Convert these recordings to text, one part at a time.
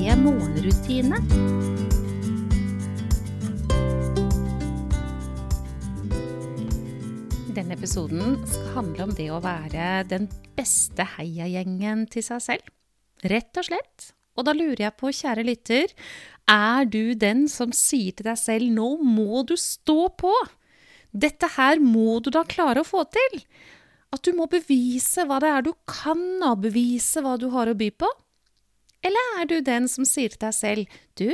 morgenrutine. Denne episoden skal handle om det å være den beste heiagjengen til seg selv. Rett og slett. Og da lurer jeg på, kjære lytter, er du den som sier til deg selv 'nå må du stå på'? Dette her må du da klare å få til. At du må bevise hva det er du kan, og bevise hva du har å by på. Eller er du den som sier til deg selv 'du,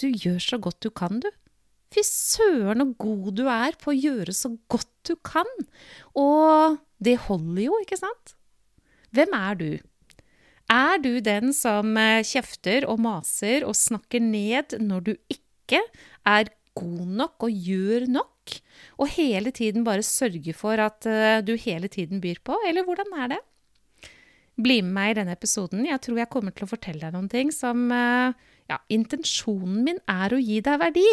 du gjør så godt du kan, du'. Fy søren så god du er på å gjøre så godt du kan. Og det holder jo, ikke sant? Hvem er du? Er du den som eh, kjefter og maser og snakker ned når du ikke er god nok og gjør nok? Og hele tiden bare sørger for at eh, du hele tiden byr på? Eller hvordan er det? Bli med meg i denne episoden. Jeg tror jeg kommer til å fortelle deg noen ting som eh, ja, intensjonen min er å gi deg verdi.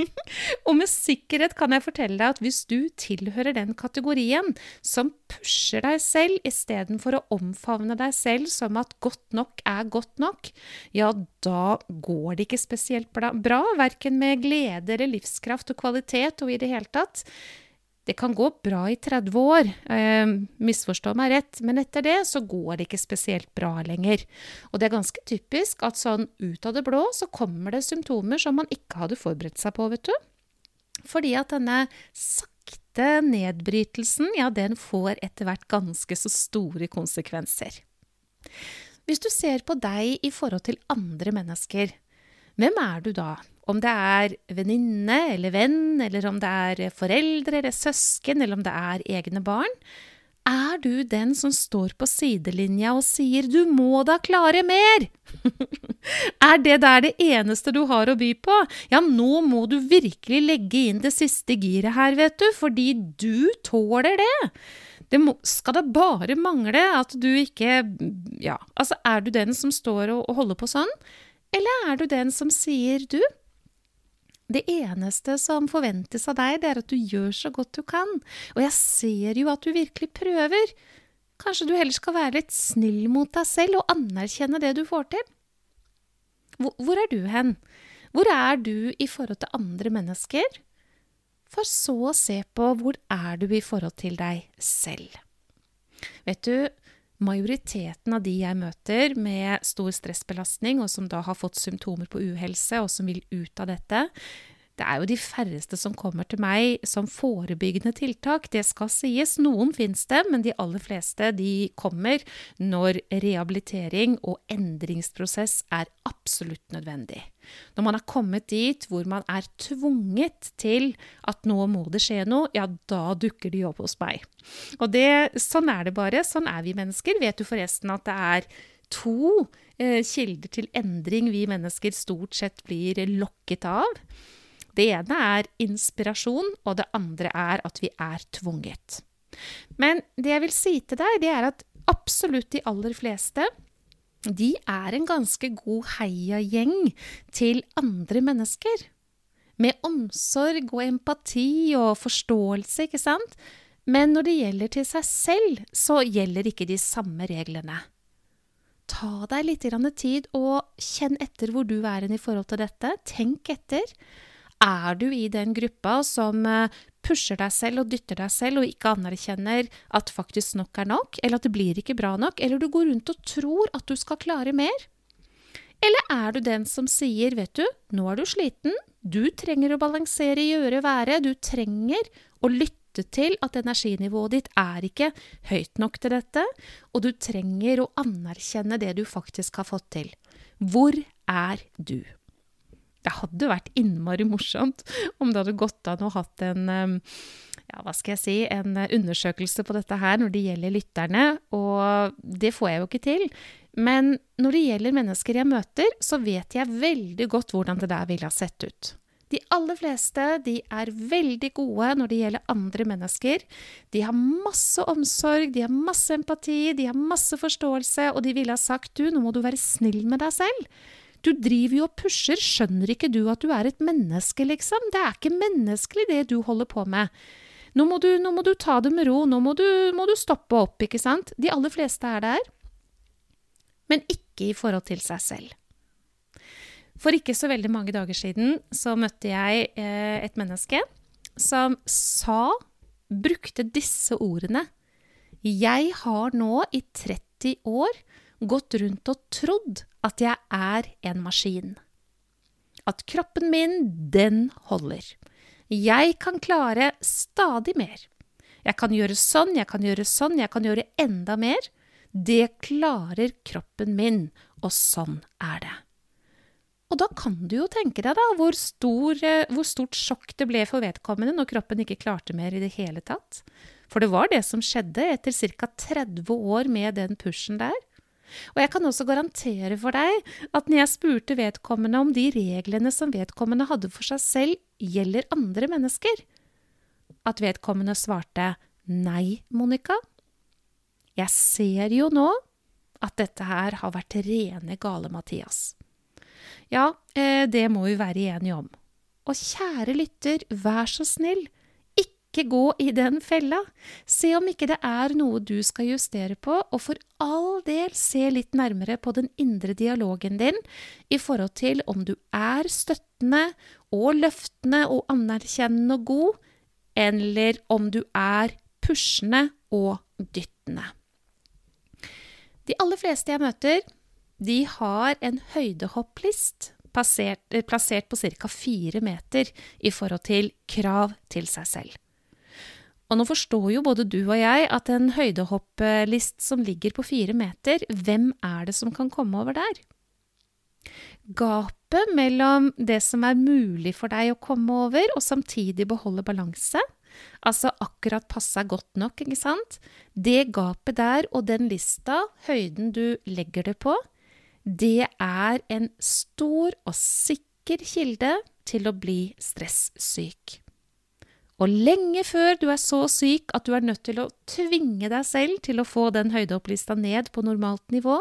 og med sikkerhet kan jeg fortelle deg at hvis du tilhører den kategorien som pusher deg selv istedenfor å omfavne deg selv som at godt nok er godt nok, ja, da går det ikke spesielt bra, verken med glede eller livskraft og kvalitet og i det hele tatt. Det kan gå bra i 30 år, eh, misforstå meg rett, men etter det så går det ikke spesielt bra lenger. Og det er ganske typisk at sånn ut av det blå så kommer det symptomer som man ikke hadde forberedt seg på, vet du. Fordi at denne sakte nedbrytelsen, ja, den får etter hvert ganske så store konsekvenser. Hvis du ser på deg i forhold til andre mennesker, hvem er du da? Om det er venninne eller venn, eller om det er foreldre eller søsken, eller om det er egne barn. Er du den som står på sidelinja og sier 'du må da klare mer'? er det der det eneste du har å by på? Ja, nå må du virkelig legge inn det siste giret her, vet du, fordi du tåler det. Det må, skal da bare mangle at du ikke Ja, altså, er du den som står og, og holder på sånn? Eller er du den som sier 'du'? Det eneste som forventes av deg, det er at du gjør så godt du kan, og jeg ser jo at du virkelig prøver. Kanskje du heller skal være litt snill mot deg selv og anerkjenne det du får til? Hvor er du hen? Hvor er du i forhold til andre mennesker? For så å se på hvor er du i forhold til deg selv. Vet du, majoriteten av de jeg møter med stor stressbelastning, og som da har fått symptomer på uhelse, og som vil ut av dette, det er jo de færreste som kommer til meg som forebyggende tiltak, det skal sies. Noen finnes det, men de aller fleste de kommer når rehabilitering og endringsprosess er absolutt nødvendig. Når man har kommet dit hvor man er tvunget til at nå må det skje noe, ja, da dukker de opp hos meg. Og det, sånn er det bare. Sånn er vi mennesker. Vet du forresten at det er to eh, kilder til endring vi mennesker stort sett blir lokket av? Det ene er inspirasjon, og det andre er at vi er tvunget. Men det jeg vil si til deg, det er at absolutt de aller fleste de er en ganske god heiagjeng til andre mennesker. Med omsorg og empati og forståelse, ikke sant? Men når det gjelder til seg selv, så gjelder ikke de samme reglene. Ta deg litt tid og kjenn etter hvor du er i forhold til dette. Tenk etter. Er du i den gruppa som eh, pusher deg selv og dytter deg selv og ikke anerkjenner at faktisk nok er nok, eller at det blir ikke bra nok, eller du går rundt og tror at du skal klare mer? Eller er du den som sier, vet du, nå er du sliten, du trenger å balansere gjøre være, du trenger å lytte til at energinivået ditt er ikke høyt nok til dette, og du trenger å anerkjenne det du faktisk har fått til. Hvor er du? Det hadde vært innmari morsomt om det hadde gått an å hatt en ja, hva skal jeg si, en undersøkelse på dette her når det gjelder lytterne, og det får jeg jo ikke til. Men når det gjelder mennesker jeg møter, så vet jeg veldig godt hvordan det der ville ha sett ut. De aller fleste de er veldig gode når det gjelder andre mennesker. De har masse omsorg, de har masse empati, de har masse forståelse, og de ville ha sagt du, nå må du være snill med deg selv. Du driver jo og pusher, skjønner ikke du at du er et menneske, liksom? Det er ikke menneskelig det du holder på med. Nå må du, nå må du ta det med ro, nå må du, må du stoppe opp, ikke sant? De aller fleste er der. Men ikke i forhold til seg selv. For ikke så veldig mange dager siden så møtte jeg eh, et menneske som sa, brukte disse ordene. Jeg har nå i 30 år gått rundt og trodd at jeg er en maskin. At kroppen min, den holder. Jeg kan klare stadig mer. Jeg kan gjøre sånn, jeg kan gjøre sånn, jeg kan gjøre enda mer. Det klarer kroppen min, og sånn er det. Og da kan du jo tenke deg da hvor, stor, eh, hvor stort sjokk det ble for vedkommende når kroppen ikke klarte mer i det hele tatt. For det var det som skjedde etter ca. 30 år med den pushen der. Og jeg kan også garantere for deg at når jeg spurte vedkommende om de reglene som vedkommende hadde for seg selv, gjelder andre mennesker, at vedkommende svarte nei, Monica. Jeg ser jo nå at dette her har vært rene gale, Mathias. Ja, eh, det må vi være enige om. Og kjære lytter, vær så snill, ikke gå i den fella. Se om ikke det er noe du skal justere på, og for all del se litt nærmere på den indre dialogen din i forhold til om du er støttende og løftende og anerkjennende og god, eller om du er pushende og dyttende. De aller fleste jeg møter, de har en høydehopplist plassert, plassert på ca. fire meter i forhold til krav til seg selv. Og nå forstår jo både du og jeg at en høydehopplist som ligger på fire meter, hvem er det som kan komme over der? Gapet mellom det som er mulig for deg å komme over, og samtidig beholde balanse, altså akkurat passa godt nok, ikke sant, det gapet der og den lista, høyden du legger det på, det er en stor og sikker kilde til å bli stressyk. Og lenge før du er så syk at du er nødt til å tvinge deg selv til å få den høydeopplista ned på normalt nivå,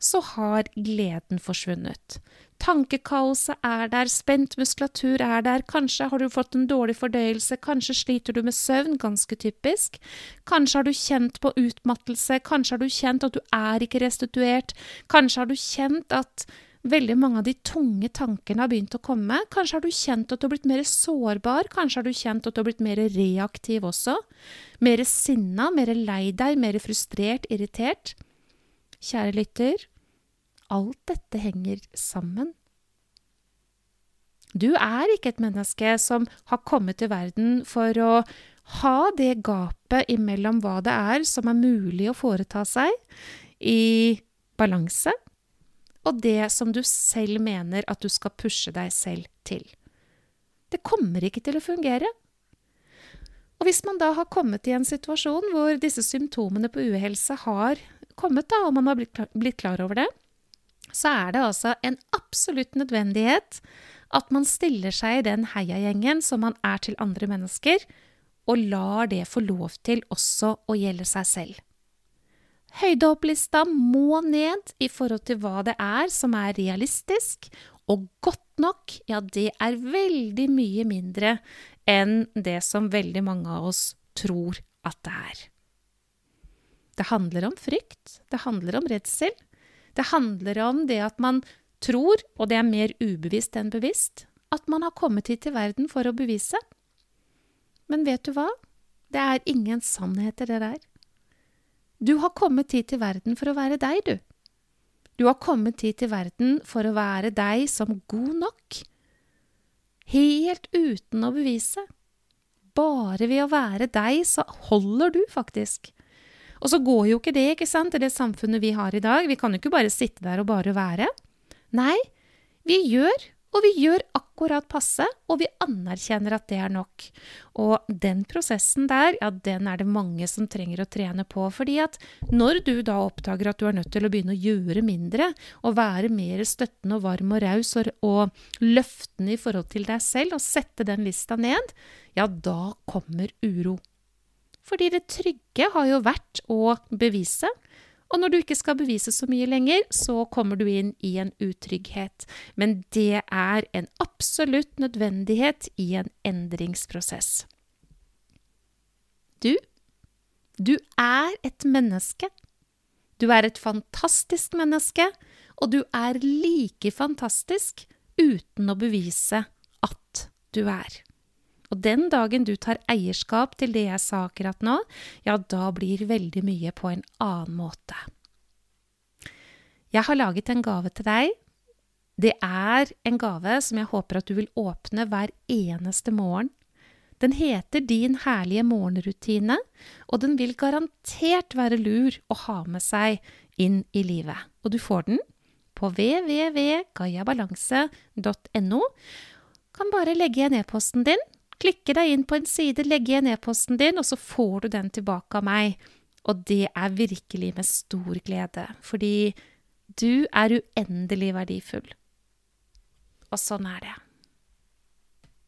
så har gleden forsvunnet. Tankekaoset er der, spent muskulatur er der, kanskje har du fått en dårlig fordøyelse, kanskje sliter du med søvn, ganske typisk, kanskje har du kjent på utmattelse, kanskje har du kjent at du er ikke restituert, kanskje har du kjent at Veldig mange av de tunge tankene har begynt å komme. Kanskje har du kjent at du har blitt mer sårbar, kanskje har du kjent at du har blitt mer reaktiv også. Mer sinna, mer lei deg, mer frustrert, irritert. Kjære lytter, alt dette henger sammen. Du er ikke et menneske som har kommet til verden for å ha det gapet imellom hva det er som er mulig å foreta seg, i balanse, og det som du selv mener at du skal pushe deg selv til. Det kommer ikke til å fungere. Og hvis man da har kommet i en situasjon hvor disse symptomene på uhelse har kommet, da, og man har blitt klar over det, så er det altså en absolutt nødvendighet at man stiller seg i den heiagjengen som man er til andre mennesker, og lar det få lov til også å gjelde seg selv. Høydeopplista må ned i forhold til hva det er som er realistisk, og godt nok, ja, det er veldig mye mindre enn det som veldig mange av oss tror at det er. Det handler om frykt, det handler om redsel, det handler om det at man tror, og det er mer ubevisst enn bevisst, at man har kommet hit til verden for å bevise. Men vet du hva? Det er ingen sannheter, det der. Du har kommet hit til verden for å være deg, du. Du har kommet hit til verden for å være deg som god nok. Helt uten å bevise. Bare ved å være deg, så holder du faktisk. Og så går jo ikke det, ikke sant, i det samfunnet vi har i dag. Vi kan jo ikke bare sitte der og bare være. Nei, vi gjør Og vi gjør akkurat passe, og vi anerkjenner at det er nok. Og den prosessen der, ja, den er det mange som trenger å trene på. fordi at når du da oppdager at du er nødt til å begynne å gjøre mindre, og være mer støttende og varm og raus og, og løftende i forhold til deg selv, og sette den lista ned, ja, da kommer uro. Fordi det trygge har jo vært å bevise og når du ikke skal bevise så mye lenger, så kommer du inn i en utrygghet. Men det er en absolutt nødvendighet i en endringsprosess. Du, du er et menneske. Du er et fantastisk menneske, og du er like fantastisk uten å bevise at du er. Og den dagen du tar eierskap til det jeg sa akkurat nå, ja, da blir veldig mye på en annen måte. Jeg har laget en gave til deg. Det er en gave som jeg håper at du vil åpne hver eneste morgen. Den heter Din herlige morgenrutine, og den vil garantert være lur å ha med seg inn i livet. Og du får den på www.gayabalanse.no. Kan bare legge igjen e-posten din Klikke deg inn på en side, legge igjen e-posten din, og så får du den tilbake av meg. Og det er virkelig med stor glede, fordi du er uendelig verdifull. Og sånn er det.